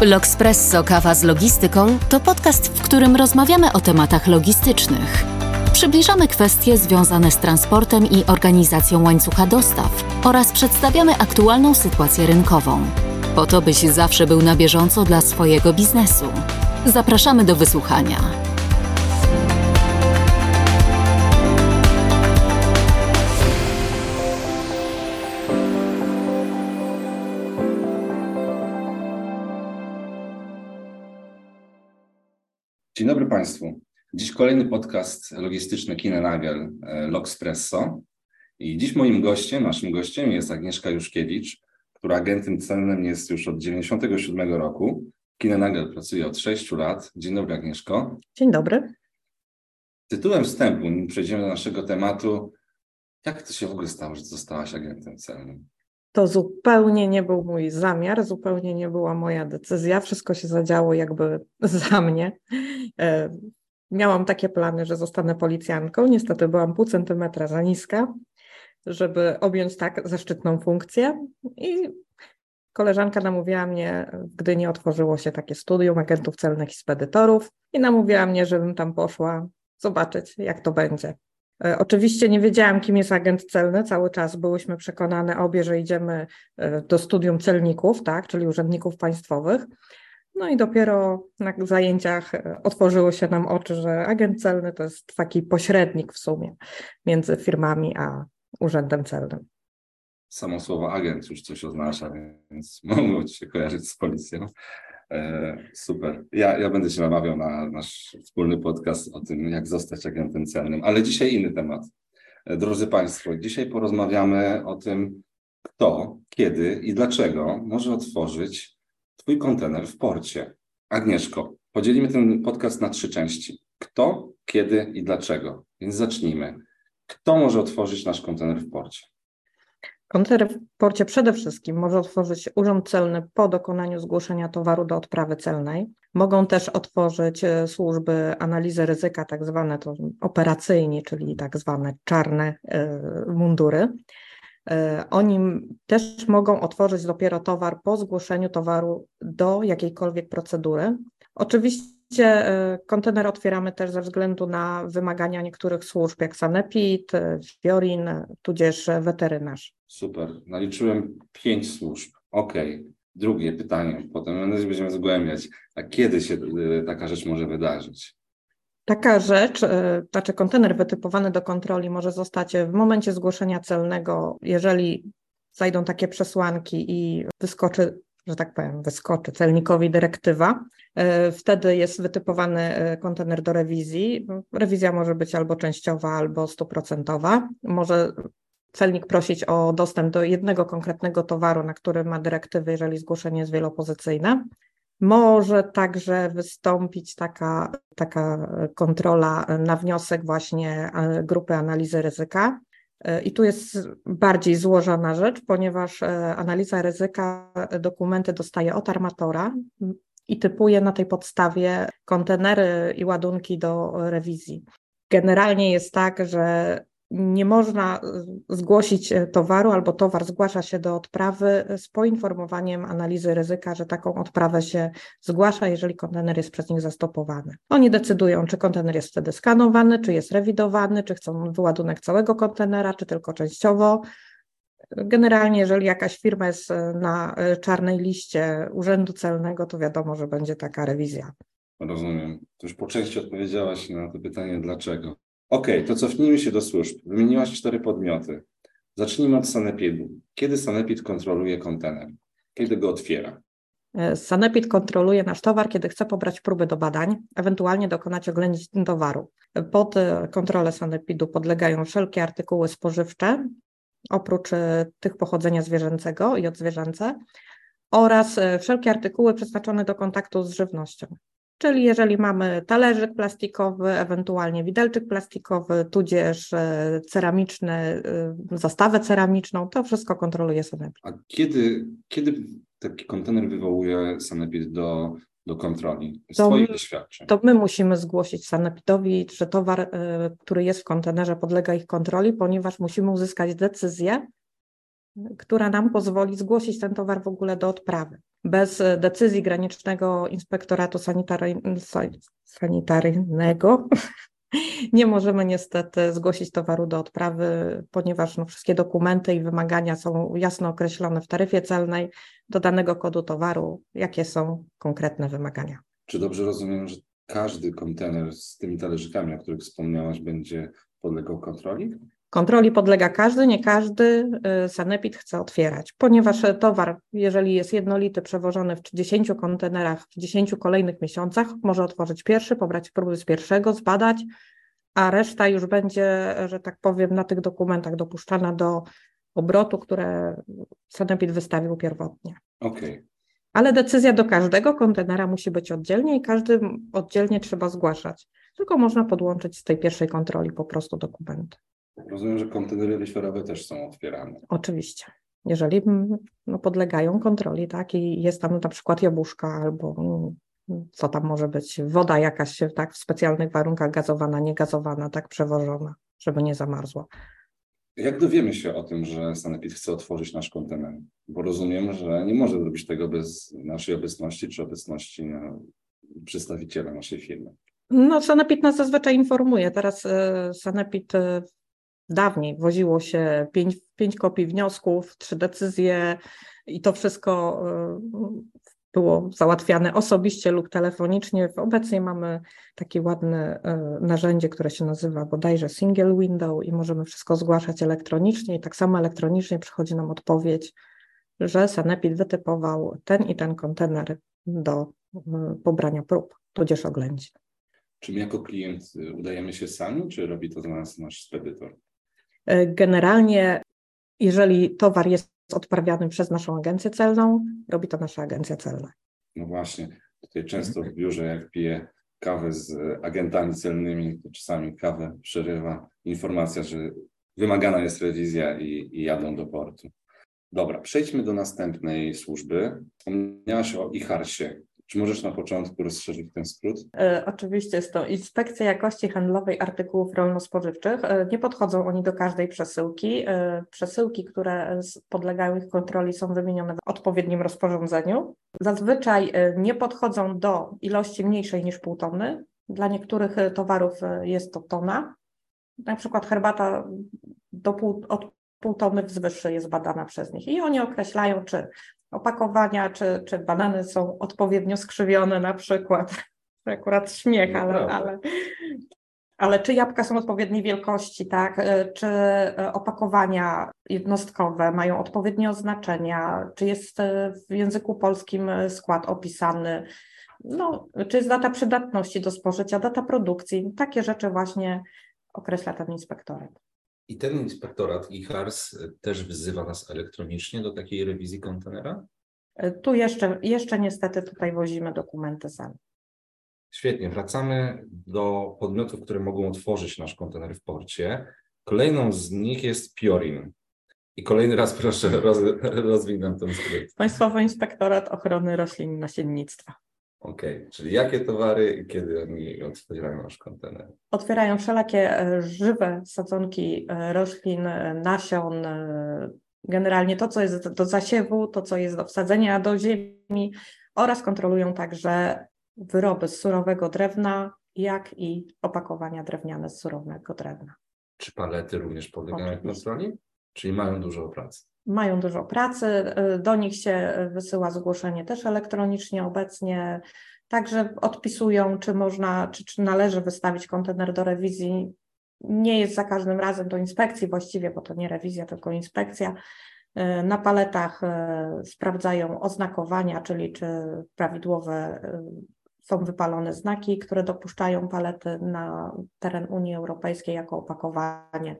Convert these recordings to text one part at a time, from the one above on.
Logspresso Kawa z Logistyką to podcast, w którym rozmawiamy o tematach logistycznych. Przybliżamy kwestie związane z transportem i organizacją łańcucha dostaw oraz przedstawiamy aktualną sytuację rynkową. Po to, byś zawsze był na bieżąco dla swojego biznesu. Zapraszamy do wysłuchania. Dobry Państwu. Dziś kolejny podcast logistyczny Kinenagel e, Logspresso. I dziś moim gościem, naszym gościem jest Agnieszka Juszkiewicz, która agentem celnym jest już od 97 roku. Kinenagel pracuje od 6 lat. Dzień dobry Agnieszko. Dzień dobry. Tytułem wstępu, nim przejdziemy do naszego tematu, jak to się w ogóle stało, że zostałaś agentem celnym? To zupełnie nie był mój zamiar, zupełnie nie była moja decyzja. Wszystko się zadziało jakby za mnie. E, miałam takie plany, że zostanę policjantką. Niestety byłam pół centymetra za niska, żeby objąć tak zaszczytną funkcję. I koleżanka namówiła mnie, gdy nie otworzyło się takie studium agentów celnych i spedytorów, i namówiła mnie, żebym tam poszła zobaczyć, jak to będzie. E, oczywiście nie wiedziałam, kim jest agent celny. Cały czas byłyśmy przekonane obie, że idziemy e, do studium celników, tak, czyli urzędników państwowych. No i dopiero na zajęciach e, otworzyło się nam oczy, że agent celny to jest taki pośrednik w sumie między firmami a urzędem celnym. Samo słowo agent już coś oznacza, więc mogło ci się kojarzyć z policją. E, super. Ja, ja będę się namawiał na nasz wspólny podcast o tym, jak zostać agentem celnym, ale dzisiaj inny temat. E, drodzy Państwo, dzisiaj porozmawiamy o tym, kto, kiedy i dlaczego może otworzyć Twój kontener w porcie. Agnieszko, podzielimy ten podcast na trzy części. Kto, kiedy i dlaczego. Więc zacznijmy. Kto może otworzyć nasz kontener w porcie? Kontener w porcie przede wszystkim może otworzyć urząd celny po dokonaniu zgłoszenia towaru do odprawy celnej. Mogą też otworzyć e, służby analizy ryzyka, tak zwane to operacyjni, czyli tak zwane czarne e, mundury. E, oni też mogą otworzyć dopiero towar po zgłoszeniu towaru do jakiejkolwiek procedury. Oczywiście kontener otwieramy też ze względu na wymagania niektórych służb, jak Sanepid, Fiorin, tudzież weterynarz. Super. Naliczyłem pięć służb. Okay. Drugie pytanie, potem będziemy zgłębiać. A kiedy się e, taka rzecz może wydarzyć? Taka rzecz, znaczy kontener wytypowany do kontroli może zostać w momencie zgłoszenia celnego, jeżeli zajdą takie przesłanki i wyskoczy że tak powiem, wyskoczy celnikowi dyrektywa. E, wtedy jest wytypowany kontener do rewizji. Rewizja może być albo częściowa, albo stuprocentowa. Może celnik prosić o dostęp do jednego konkretnego towaru, na który ma dyrektywy, jeżeli zgłoszenie jest wielopozycyjne. Może także wystąpić taka, taka kontrola na wniosek właśnie e, grupy analizy ryzyka. I tu jest bardziej złożona rzecz, ponieważ e, analiza ryzyka dokumenty dostaje od armatora i typuje na tej podstawie kontenery i ładunki do rewizji. Generalnie jest tak, że nie można zgłosić e, towaru albo towar zgłasza się do odprawy z poinformowaniem analizy ryzyka, że taką odprawę się zgłasza, jeżeli kontener jest przez nich zastopowany. Oni decydują, czy kontener jest wtedy skanowany, czy jest rewidowany, czy chcą wyładunek całego kontenera, czy tylko częściowo. Generalnie, jeżeli jakaś firma jest e, na e, czarnej liście Urzędu Celnego, to wiadomo, że będzie taka rewizja. Rozumiem. To już po części odpowiedziałaś na to pytanie, dlaczego. Okay, to cofnijmy się do służb. Wymieniłaś cztery podmioty. Zacznijmy od Sanepidu. Kiedy Sanepid kontroluje kontener? Kiedy go otwiera? E, Sanepid kontroluje nasz towar, kiedy chce pobrać próby do badań, ewentualnie dokonać oględzin towaru. Pod e, kontrolę Sanepidu podlegają wszelkie artykuły spożywcze, oprócz e, tych pochodzenia zwierzęcego i odzwierzęce, oraz wszelkie artykuły przeznaczone do kontaktu z żywnością. Czyli jeżeli mamy talerzyk plastikowy, ewentualnie widelczyk plastikowy, tudzież e, ceramiczny, e, zastawę ceramiczną, to wszystko kontroluje Sanepid. A kiedy, kiedy taki kontener wywołuje Sanepid do, do kontroli z to, Twoich doświadczeń? To my musimy zgłosić Sanepidowi, że towar, e, który jest w kontenerze, podlega ich kontroli, ponieważ musimy uzyskać decyzję, która nam pozwoli zgłosić ten towar w ogóle do odprawy. Bez decyzji granicznego inspektoratu sanitaryjnego nie możemy niestety zgłosić towaru do odprawy, ponieważ no, wszystkie dokumenty i wymagania są jasno określone w taryfie celnej do danego kodu towaru, jakie są konkretne wymagania. Czy dobrze rozumiem, że każdy kontener z tymi talerzykami, o których wspomniałaś, będzie podlegał kontroli? Kontroli podlega każdy, nie każdy y, sanepid chce otwierać, ponieważ towar, jeżeli jest jednolity, przewożony w 10 kontenerach w 10 kolejnych miesiącach, może otworzyć pierwszy, pobrać próby z pierwszego, zbadać, a reszta już będzie, że tak powiem, na tych dokumentach dopuszczana do obrotu, które sanepid wystawił pierwotnie. Okay. Ale decyzja do każdego kontenera musi być oddzielnie i każdy oddzielnie trzeba zgłaszać. Tylko można podłączyć z tej pierwszej kontroli po prostu dokumenty. Rozumiem, że kontenery wyświatowe też są otwierane. Oczywiście. Jeżeli no, podlegają kontroli, tak, i jest tam na przykład jabłuszka albo mm, co tam może być, woda jakaś tak w specjalnych warunkach gazowana, niegazowana, tak przewożona, żeby nie zamarzła. Jak dowiemy się o tym, że Sanepid chce otworzyć nasz kontener? Bo rozumiem, że nie może zrobić tego bez naszej obecności czy obecności no, przedstawiciela naszej firmy. No, Sanepid nas zazwyczaj informuje. Teraz e, Sanepid e, Dawniej woziło się pięć, pięć kopii wniosków, trzy decyzje i to wszystko y, było załatwiane osobiście lub telefonicznie. Obecnie mamy takie ładne y, narzędzie, które się nazywa bodajże single window i możemy wszystko zgłaszać elektronicznie i tak samo elektronicznie przychodzi nam odpowiedź, że Sanepid wytypował ten i ten kontener do y, pobrania prób, tudzież oględzin. Czy my jako klient udajemy się sami, czy robi to za nas nasz spedytor? E, generalnie, jeżeli towar jest odprawiany przez naszą agencję celną, robi to nasza agencja celna. No właśnie, tutaj często w biurze, jak piję kawę z agentami celnymi, to czasami kawę przerywa informacja, że wymagana jest rewizja i, i jadą do portu. Dobra, przejdźmy do następnej służby. Wspomniałaś o IHARSie. Czy możesz na początku rozszerzyć ten skrót? E, oczywiście jest to Inspekcja Jakości Handlowej Artykułów Rolno-Spożywczych. E, nie podchodzą oni do każdej przesyłki. E, przesyłki, które podlegają ich kontroli są wymienione w odpowiednim rozporządzeniu. Zazwyczaj nie podchodzą do ilości mniejszej niż pół tony. Dla niektórych towarów jest to tona. Na przykład herbata do pół, od pół tony wzwyż jest badana przez nich i oni określają, czy opakowania, czy, czy banany są odpowiednio skrzywione na przykład. Akurat śmiech, ale, ale, ale czy jabłka są odpowiedniej wielkości, tak? E, czy e, opakowania jednostkowe mają odpowiednie oznaczenia, czy jest e, w języku polskim skład opisany, no, czy jest data przydatności do spożycia, data produkcji. Takie rzeczy właśnie określa ten inspektorat. I ten inspektorat IHARS też wzywa nas elektronicznie do takiej rewizji kontenera? Tu jeszcze, jeszcze niestety tutaj wozimy dokumenty sami. Świetnie, wracamy do podmiotów, które mogą otworzyć nasz kontener w porcie. Kolejną z nich jest Piorin. I kolejny raz proszę roz, rozwinąć nam ten skrypt. Państwowy Inspektorat Ochrony Roślin i Nasiennictwa. Okej, okay. czyli jakie towary i kiedy oni otwierają nasz kontener? Otwierają wszelakie e, żywe sadzonki e, roślin, e, nasion, generalnie to, co jest do zasiewu, to, co jest do wsadzenia do ziemi oraz kontrolują także wyroby z surowego drewna, jak i opakowania drewniane z surowego drewna. Czy palety również podlegają kontroli? Czyli mają dużo pracy? Mają dużo pracy. Do nich się wysyła zgłoszenie też elektronicznie obecnie. Także odpisują, czy można, czy, czy należy wystawić kontener do rewizji. Nie jest za każdym razem do inspekcji właściwie, bo to nie rewizja, tylko inspekcja. Na paletach e, sprawdzają oznakowania, czyli czy prawidłowe są wypalone znaki, które dopuszczają palety na teren Unii Europejskiej jako opakowanie.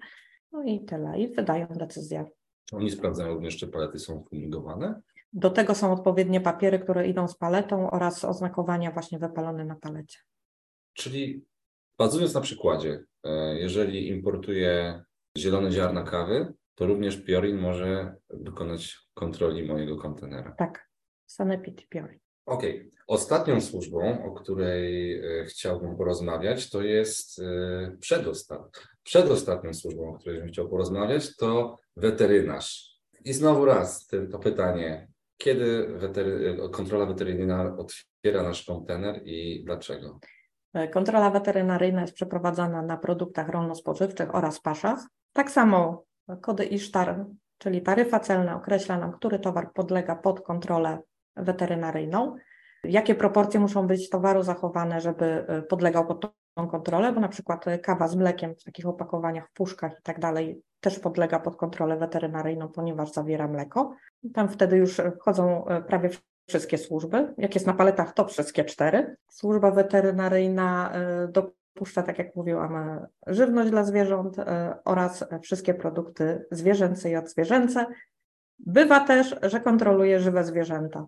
No i tyle. I wydają decyzję. Oni sprawdzają również, czy palety są fumigowane? Do tego są odpowiednie papiery, które idą z paletą oraz oznakowania właśnie wypalone na palecie. Czyli bazując na przykładzie, e, jeżeli importuję zielone ziarna kawy, to również Piorin może wykonać kontroli mojego kontenera. Tak, Sanepid Piorin. Okej. Okay. Ostatnią służbą, o której e, chciałbym porozmawiać, to jest e, przedostat... przedostatnią służbą, o której bym chciał porozmawiać, to weterynarz. I znowu raz to pytanie, Kiedy wetery, kontrola weterynaryjna otwiera nasz kontener i dlaczego? Kontrola weterynaryjna jest przeprowadzana na produktach rolno-spożywczych oraz paszach. Tak samo kody ISZTAR, czyli taryfa celna określa nam, który towar podlega pod kontrolę weterynaryjną, jakie proporcje muszą być towaru zachowane, żeby podlegał pod kontrolę, bo na przykład kawa z mlekiem w takich opakowaniach, w puszkach i tak dalej też podlega pod kontrolę weterynaryjną, ponieważ zawiera mleko. Tam wtedy już wchodzą prawie wszystkie służby. Jak jest na paletach, to wszystkie cztery. Służba weterynaryjna e, dopuszcza, tak jak mówiłam, e, żywność dla zwierząt e, oraz wszystkie produkty zwierzęce i odzwierzęce. Bywa też, że kontroluje żywe zwierzęta,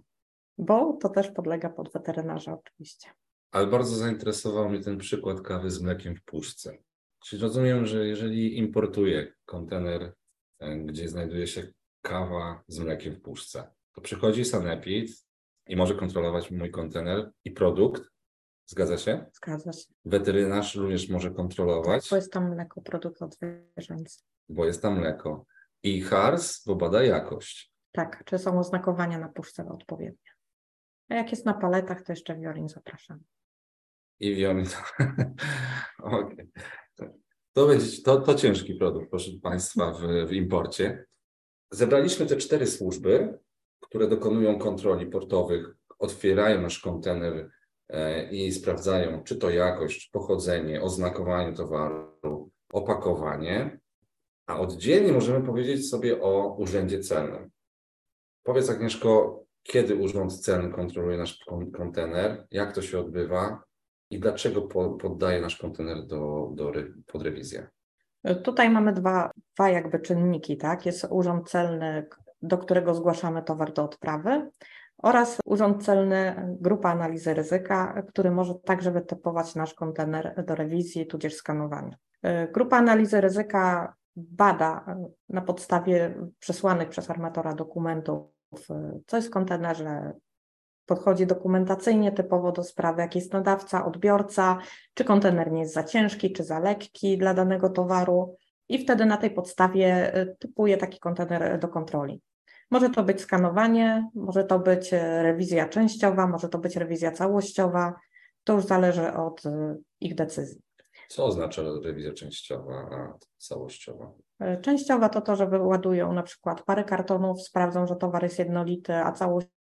bo to też podlega pod weterynarza oczywiście. Ale bardzo zainteresował mnie ten przykład kawy z mlekiem w puszce. Czyli rozumiem, że jeżeli importuję kontener, gdzie znajduje się kawa z mlekiem w puszce, to przychodzi sanepid i może kontrolować mój kontener i produkt. Zgadza się? Zgadza się. Weterynarz również może kontrolować. Tak, bo jest tam mleko, produkt odzwierzęcy. Bo jest tam mleko. I HARS, bo bada jakość. Tak, czy są oznakowania na puszce odpowiednie. A jak jest na paletach, to jeszcze Wiorin zapraszam. I Wiorin. okay. To, będzie, to, to ciężki produkt, proszę Państwa, w, w imporcie. Zebraliśmy te cztery służby, które dokonują kontroli portowych, otwierają nasz kontener e, i sprawdzają, czy to jakość, pochodzenie, oznakowanie towaru, opakowanie, a oddzielnie możemy powiedzieć sobie o urzędzie celnym. Powiedz Agnieszko, kiedy urząd celny kontroluje nasz kontener, jak to się odbywa i dlaczego poddaje nasz kontener do, do, pod rewizję? Tutaj mamy dwa, dwa jakby czynniki, tak? Jest urząd celny, do którego zgłaszamy towar do odprawy oraz Urząd Celny, Grupa Analizy Ryzyka, który może także wytypować nasz kontener do rewizji tudzież skanowania. Grupa Analizy Ryzyka bada na podstawie przesłanych przez armatora dokumentów, co jest w kontenerze, podchodzi dokumentacyjnie typowo do sprawy, jaki jest nadawca, odbiorca, czy kontener nie jest za ciężki, czy za lekki dla danego towaru i wtedy na tej podstawie typuje taki kontener do kontroli. Może to być skanowanie, może to być e, rewizja częściowa, może to być rewizja całościowa. To już zależy od e, ich decyzji. Co oznacza rewizja częściowa, a całościowa? E, częściowa to to, że wyładują na przykład parę kartonów, sprawdzą, że towar jest jednolity, a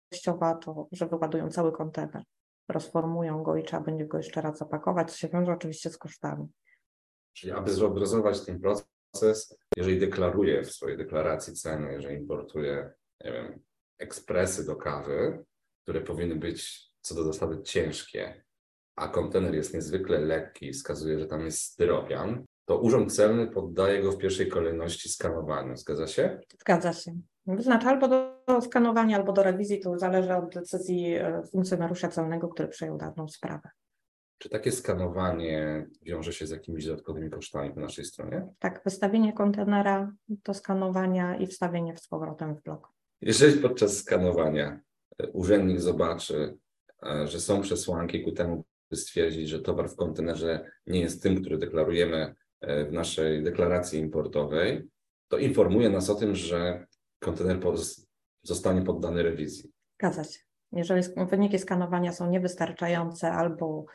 całościowa to, że wyładują cały kontener. Rozformują go i trzeba będzie go jeszcze raz zapakować, co się wiąże oczywiście z kosztami. Czyli aby zobrazować ten proces, jeżeli deklaruje w swojej deklaracji ceny, że importuje, nie wiem, ekspresy do kawy, które powinny być co do zasady ciężkie, a kontener jest niezwykle lekki, wskazuje, że tam jest styropian, to Urząd Celny poddaje go w pierwszej kolejności skanowaniu. Zgadza się? Zgadza się. Wyznacza albo do skanowania, albo do rewizji, to zależy od decyzji e, funkcjonariusza celnego, który przejął daną sprawę. Czy takie skanowanie wiąże się z jakimiś dodatkowymi kosztami po naszej stronie? Tak, wystawienie kontenera do skanowania i wstawienie z powrotem w blok. Jeżeli podczas skanowania e, urzędnik zobaczy, e, że są przesłanki ku temu, by stwierdzić, że towar w kontenerze nie jest tym, który deklarujemy w naszej deklaracji importowej, to informuje nas o tym, że kontener zostanie poddany rewizji. Zgadza się. Jeżeli wyniki skanowania są niewystarczające albo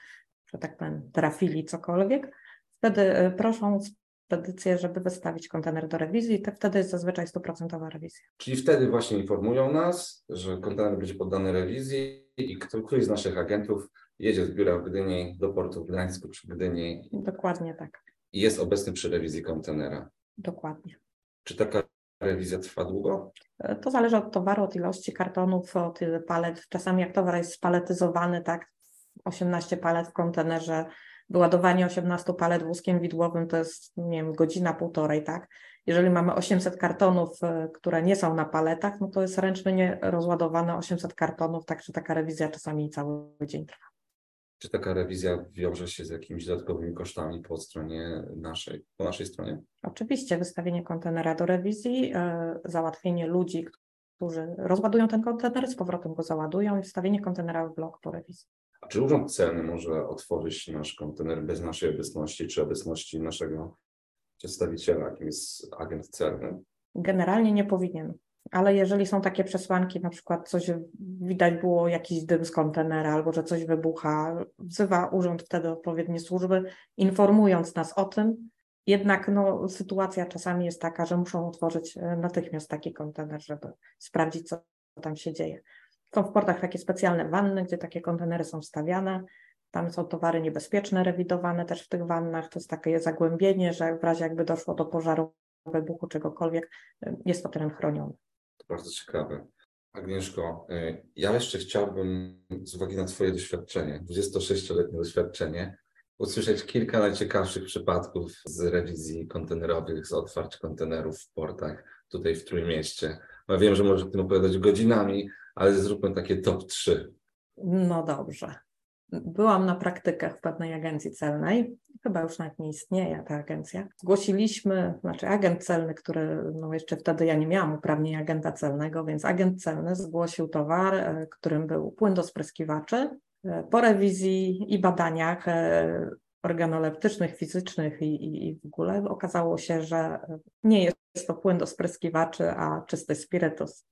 że tak powiem, trafili cokolwiek, wtedy e, proszą spedycję, żeby wystawić kontener do rewizji, to wtedy jest zazwyczaj stuprocentowa rewizja. Czyli wtedy właśnie informują nas, że kontener będzie poddany rewizji i któryś z naszych agentów jedzie z biura w Gdyni do portu w Gdańsku czy Gdyni. Dokładnie tak. I jest obecny przy rewizji kontenera. Dokładnie. Czy taka rewizja trwa długo? E, to zależy od towaru, od ilości kartonów, od palet. Czasami jak towar jest spaletyzowany, tak, 18 palet w kontenerze, wyładowanie 18 palet wózkiem widłowym to jest, nie wiem, godzina, półtorej, tak? Jeżeli mamy 800 kartonów, e, które nie są na paletach, no to jest ręcznie rozładowane 800 kartonów, także taka rewizja czasami cały dzień trwa. Czy taka rewizja wiąże się z jakimiś dodatkowymi kosztami po stronie naszej, po naszej stronie? Oczywiście, wystawienie kontenera do rewizji, yy, załatwienie ludzi, którzy rozładują ten kontener, z powrotem go załadują i wstawienie kontenera w blok po rewizji. A czy urząd celny może otworzyć nasz kontener bez naszej obecności, czy obecności naszego przedstawiciela, jakim jest agent celny? Generalnie nie powinien. Ale jeżeli są takie przesłanki, na przykład coś widać było, jakiś dym z kontenera albo że coś wybucha, wzywa urząd wtedy odpowiednie służby, informując nas o tym. Jednak no, sytuacja czasami jest taka, że muszą otworzyć e, natychmiast taki kontener, żeby sprawdzić, co tam się dzieje. Są w portach takie specjalne wanny, gdzie takie kontenery są wstawiane. Tam są towary niebezpieczne rewidowane też w tych wannach. To jest takie zagłębienie, że w razie jakby doszło do pożaru, wybuchu czegokolwiek, e, jest to teren chroniony. To bardzo ciekawe. Agnieszko, e, ja jeszcze chciałbym z uwagi na Twoje doświadczenie, 26-letnie doświadczenie, usłyszeć kilka najciekawszych przypadków z rewizji kontenerowych, z otwarć kontenerów w portach tutaj w Trójmieście. Ja wiem, że możesz o tym opowiadać godzinami, ale zróbmy takie top 3. No dobrze. Byłam na praktykach w pewnej agencji celnej, chyba już nawet nie istnieje ta agencja. Zgłosiliśmy, znaczy agent celny, który, no jeszcze wtedy ja nie miałam uprawnień agenta celnego, więc agent celny zgłosił towar, e, którym był płyn do spryskiwaczy. E, po rewizji i badaniach e, organoleptycznych, fizycznych i, i, i w ogóle okazało się, że nie jest to płyn do spryskiwaczy, a czysty spirytus.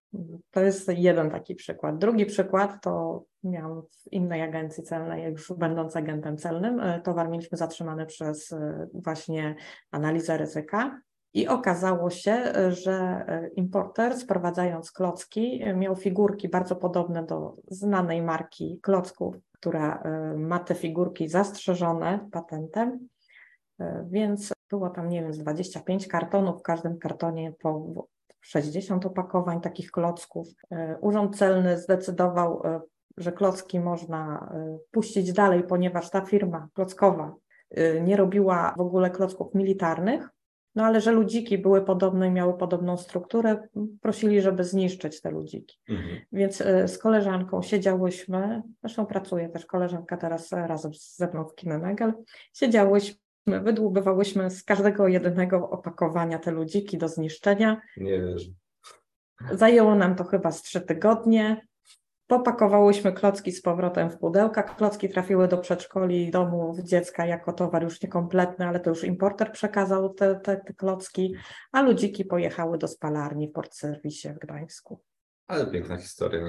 To jest jeden taki przykład. Drugi przykład to miałam w innej agencji celnej, już będąc agentem celnym, e, towar mieliśmy zatrzymany przez e, właśnie analizę ryzyka. I okazało się, że e, importer sprowadzając klocki miał figurki bardzo podobne do znanej marki klocków, która ma te figurki zastrzeżone patentem, więc było tam, nie wiem, z 25 kartonów, w każdym kartonie po 60 opakowań takich klocków. E, Urząd Celny zdecydował, e, że klocki można e, puścić dalej, ponieważ ta firma klockowa nie robiła w ogóle klocków militarnych, no ale że ludziki były podobne i miały podobną strukturę, prosili, żeby zniszczyć te ludziki. Mhm. Więc z koleżanką siedziałyśmy, zresztą pracuje też koleżanka teraz razem ze mną w Kinenegel, siedziałyśmy wydłubywałyśmy z każdego jedynego opakowania te ludziki do zniszczenia. Nie wierzę. Zajęło nam to chyba z trzy tygodnie. Popakowałyśmy klocki z powrotem w pudełka. Klocki trafiły do przedszkoli, domów dziecka jako towar już niekompletny, ale to już importer przekazał te, te, te klocki, a ludziki pojechały do spalarni w port serwisie w Gdańsku. Ale piękna historia,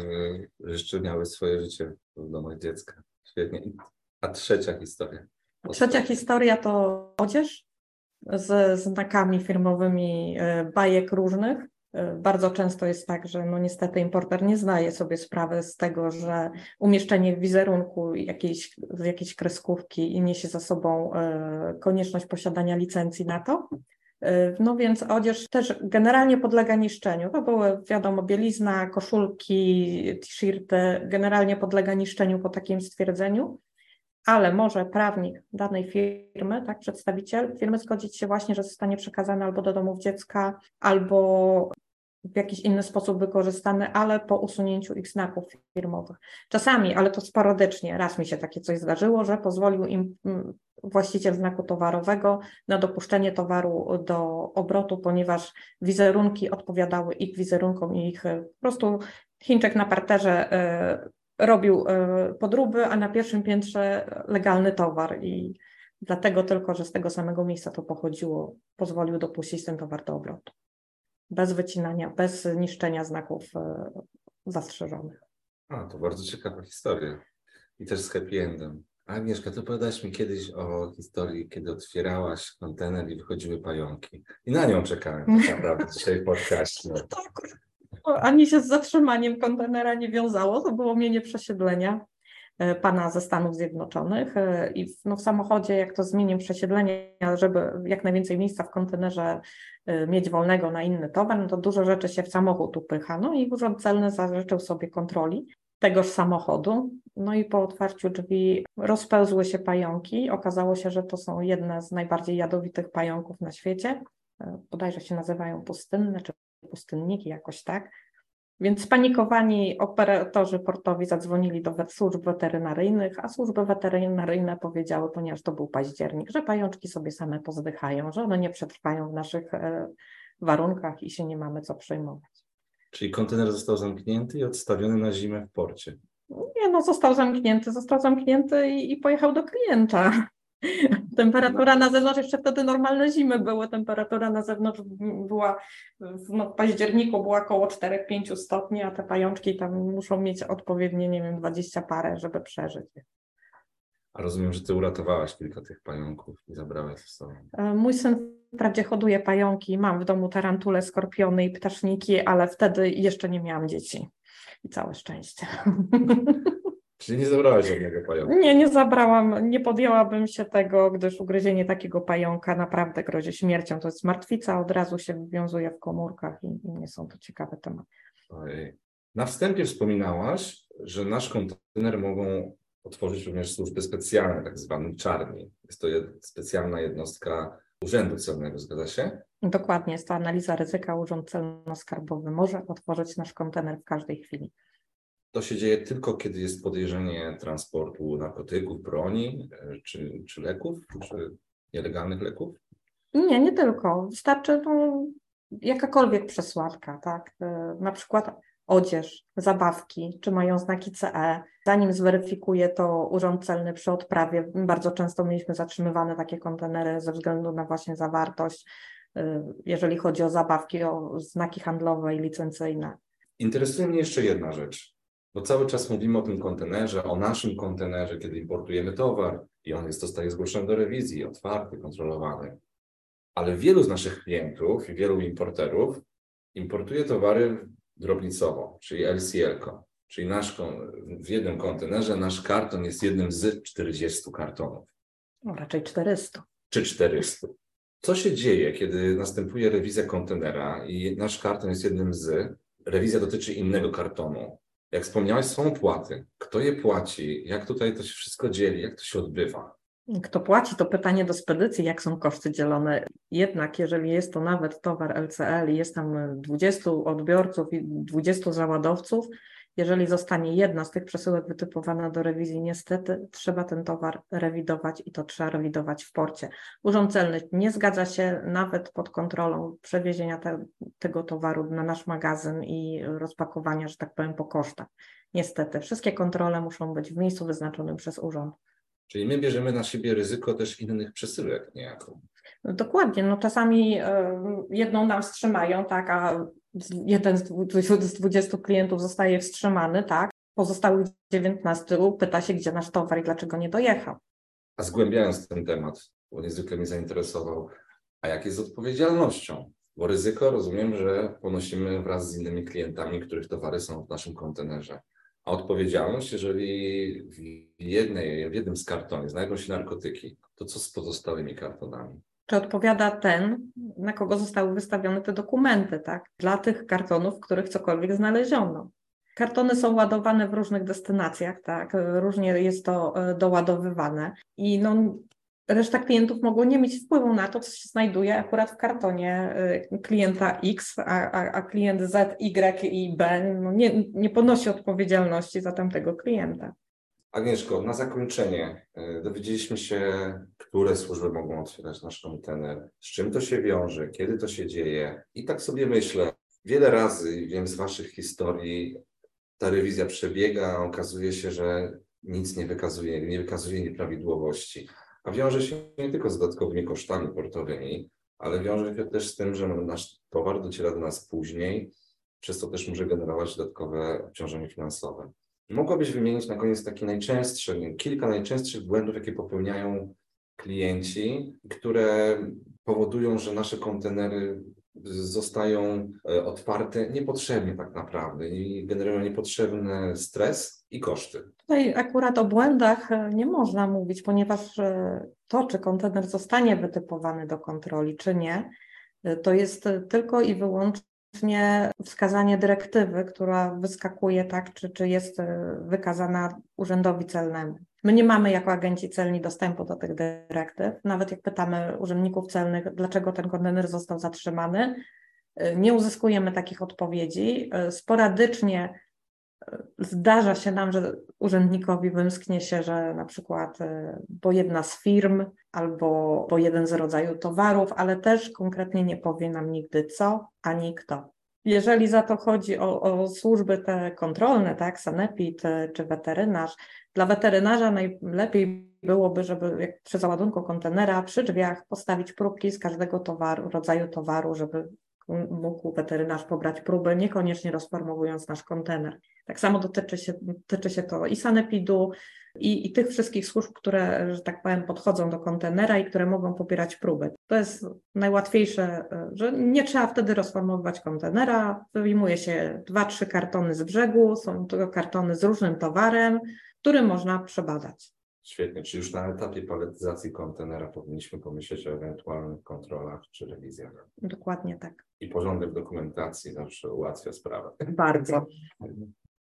że miały swoje życie w domach dziecka. Świetnie. A trzecia historia. Trzecia historia to odzież z znakami firmowymi e, bajek różnych. E, bardzo często jest tak, że no niestety importer nie zdaje sobie sprawy z tego, że umieszczenie w wizerunku jakiejś, jakiejś kreskówki niesie za sobą e, konieczność posiadania licencji na to. No więc odzież też generalnie podlega niszczeniu. To były, wiadomo, bielizna, koszulki, t-shirty, generalnie podlega niszczeniu po takim stwierdzeniu ale może prawnik danej firmy, tak, przedstawiciel firmy zgodzić się właśnie, że zostanie przekazany albo do domów dziecka, albo w jakiś inny sposób wykorzystany, ale po usunięciu ich znaków firmowych. Czasami, ale to sporadycznie, raz mi się takie coś zdarzyło, że pozwolił im mm, właściciel znaku towarowego na dopuszczenie towaru do obrotu, ponieważ wizerunki odpowiadały ich wizerunkom i ich po prostu Chińczyk na parterze e, robił e, podróby, a na pierwszym piętrze legalny towar i dlatego tylko, że z tego samego miejsca to pochodziło, pozwolił dopuścić ten towar do obrotu. Bez wycinania, bez niszczenia znaków e, zastrzeżonych. A, to bardzo ciekawa historia. I też z happy endem. Agnieszka, to opowiadałaś mi kiedyś o historii, kiedy otwierałaś kontener i wychodziły pająki. I na nią czekałem tak naprawdę dzisiaj w podcaście. No to ani się z zatrzymaniem kontenera nie wiązało, to było mienie przesiedlenia pana ze Stanów Zjednoczonych e, i w, no w samochodzie, jak to zmienię przesiedlenia, żeby jak najwięcej miejsca w kontenerze e, mieć wolnego na inny towar, no to dużo rzeczy się w samochód upycha. No i urząd celny zażyczył sobie kontroli tegoż samochodu. No i po otwarciu drzwi rozpełzły się pająki. Okazało się, że to są jedne z najbardziej jadowitych pająków na świecie. Bodajże się nazywają pustynne czy pustyniki jakoś tak. Więc spanikowani operatorzy portowi zadzwonili do służb weterynaryjnych, a służby weterynaryjne powiedziały, ponieważ to był październik, że pajączki sobie same pozdychają, że one nie przetrwają w naszych e, warunkach i się nie mamy co przejmować. Czyli kontener został zamknięty i odstawiony na zimę w porcie. Nie, no został zamknięty, został zamknięty i, i pojechał do klienta. Temperatura na zewnątrz, jeszcze wtedy normalne zimy były, temperatura na zewnątrz była w no, październiku była około 4-5 stopni, a te pajączki tam muszą mieć odpowiednie, nie wiem, 20 parę, żeby przeżyć. A rozumiem, że ty uratowałaś kilka tych pająków i zabrałaś ze sobą. E, mój syn wprawdzie hoduje pająki, mam w domu tarantule, skorpiony i ptaszniki, ale wtedy jeszcze nie miałam dzieci. I całe szczęście. Czyli nie zabrałaś żadnego pająka? Nie, nie zabrałam, nie podjęłabym się tego, gdyż ugryzienie takiego pająka naprawdę grozi śmiercią. To jest martwica, od razu się wywiązuje w komórkach i, i nie są to ciekawe tematy. Ojej. Na wstępie wspominałaś, że nasz kontener mogą otworzyć również służby specjalne, tak zwane czarni. Jest to jed specjalna jednostka Urzędu Celnego, zgadza się? Dokładnie, jest to analiza ryzyka. Urząd Celno-Skarbowy może otworzyć nasz kontener w każdej chwili. To się dzieje tylko, kiedy jest podejrzenie transportu narkotyków, broni, e, czy, czy leków, czy nielegalnych leków? Nie, nie tylko. Wystarczy no, jakakolwiek przesłanka, tak? E, na przykład odzież, zabawki, czy mają znaki CE. Zanim zweryfikuje to Urząd Celny przy odprawie, bardzo często mieliśmy zatrzymywane takie kontenery ze względu na właśnie zawartość, y, jeżeli chodzi o zabawki, o znaki handlowe i licencyjne. Interesuje mnie jeszcze jedna rzecz, bo cały czas mówimy o tym kontenerze, o naszym kontenerze, kiedy importujemy towar i on jest, zostaje zgłoszony do rewizji, otwarty, kontrolowany. Ale wielu z naszych klientów i wielu importerów importuje towary drobnicowo, czyli LCL-ko, czyli nasz, w jednym kontenerze nasz karton jest jednym z 40 kartonów. No, raczej 400. Czy 400. Co się dzieje, kiedy następuje rewizja kontenera i nasz karton jest jednym z, rewizja dotyczy innego kartonu. Jak wspomniałeś, są opłaty. Kto je płaci? Jak tutaj to się wszystko dzieli? Jak to się odbywa? Kto płaci, to pytanie do spedycji, jak są koszty dzielone. Jednak, jeżeli jest to nawet towar LCL i jest tam 20 odbiorców i 20 załadowców, jeżeli zostanie jedna z tych przesyłek wytypowana do rewizji, niestety trzeba ten towar rewidować i to trzeba rewidować w porcie. Urząd Celny nie zgadza się nawet pod kontrolą przewiezienia te, tego towaru na nasz magazyn i rozpakowania, że tak powiem, po kosztach. Niestety, wszystkie kontrole muszą być w miejscu wyznaczonym przez urząd. Czyli my bierzemy na siebie ryzyko też innych przesyłek niejako. No dokładnie, no czasami jedną nam wstrzymają, tak, a jeden z 20 klientów zostaje wstrzymany, tak, pozostałych 19 pyta się, gdzie nasz towar i dlaczego nie dojechał. A zgłębiając ten temat, bo niezwykle mnie zainteresował, a jak jest z odpowiedzialnością? Bo ryzyko rozumiem, że ponosimy wraz z innymi klientami, których towary są w naszym kontenerze. A odpowiedzialność, jeżeli w, jednej, w jednym z kartonie znajdą się narkotyki, to co z pozostałymi kartonami? Czy odpowiada ten, na kogo zostały wystawione te dokumenty, tak? Dla tych kartonów, w których cokolwiek znaleziono. Kartony są ładowane w różnych destynacjach, tak? Różnie jest to e, doładowywane. I no, reszta klientów mogło nie mieć wpływu na to, co się znajduje akurat w kartonie y, klienta X, a, a, a klient Z, Y i B no nie, nie ponosi odpowiedzialności za tamtego klienta. Agnieszko, na zakończenie y, dowiedzieliśmy się, które służby mogą otwierać nasz kontener, z czym to się wiąże, kiedy to się dzieje. I tak sobie myślę, wiele razy wiem z Waszych historii, ta rewizja przebiega, a okazuje się, że nic nie wykazuje, nie wykazuje nieprawidłowości a wiąże się nie tylko z dodatkowymi kosztami portowymi, ale wiąże się też z tym, że nasz towar dociera do nas później, przez co też może generować dodatkowe obciążenie finansowe. Mogłabyś wymienić na koniec takie najczęstsze, kilka najczęstszych błędów, jakie popełniają klienci, które powodują, że nasze kontenery zostają e, otwarte niepotrzebnie tak naprawdę i generują niepotrzebny stres i koszty. Tutaj akurat o błędach e, nie można mówić, ponieważ e, to, czy kontener zostanie wytypowany do kontroli, czy nie, to jest tylko i wyłącznie wskazanie dyrektywy, która wyskakuje tak, czy, czy jest wykazana urzędowi celnemu. My nie mamy jako agenci celni dostępu do tych dyrektyw. Nawet jak pytamy urzędników celnych, dlaczego ten kontener został zatrzymany, y, nie uzyskujemy takich odpowiedzi. Y, sporadycznie zdarza się nam, że urzędnikowi wymsknie się, że na przykład bo jedna z firm albo bo jeden z rodzaju towarów, ale też konkretnie nie powie nam nigdy co ani kto. Jeżeli za to chodzi o, o służby te kontrolne, tak, sanepid czy weterynarz, dla weterynarza najlepiej byłoby, żeby jak przy załadunku kontenera przy drzwiach postawić próbki z każdego towaru, rodzaju towaru, żeby mógł weterynarz pobrać próby, niekoniecznie rozformowując nasz kontener. Tak samo dotyczy się, dotyczy się to i sanepidu, i, i tych wszystkich służb, które, że tak powiem, podchodzą do kontenera i które mogą pobierać próby. To jest najłatwiejsze, że nie trzeba wtedy rozformowywać kontenera, wyjmuje się dwa, trzy kartony z brzegu, są to kartony z różnym towarem, który można przebadać. Świetnie, czy już na etapie paletyzacji kontenera powinniśmy pomyśleć o ewentualnych kontrolach czy rewizjach? Dokładnie tak. I porządek dokumentacji zawsze ułatwia sprawę. Bardzo.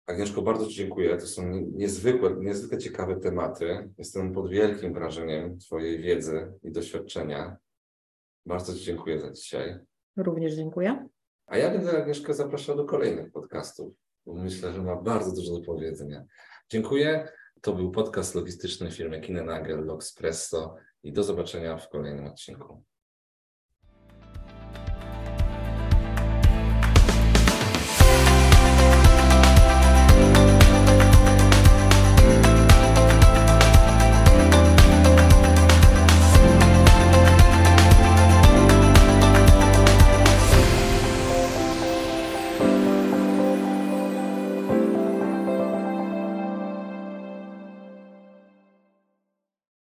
Agnieszko, bardzo Ci dziękuję. To są niezwykłe, niezwykle ciekawe tematy. Jestem pod wielkim wrażeniem Twojej wiedzy i doświadczenia. Bardzo Ci dziękuję za dzisiaj. Również dziękuję. A ja będę Agnieszkę zapraszał do kolejnych podcastów, bo myślę, że ma bardzo dużo do powiedzenia. Dziękuję. To był podcast logistyczny firmy Kinenagel Logspresso i do zobaczenia w kolejnym odcinku.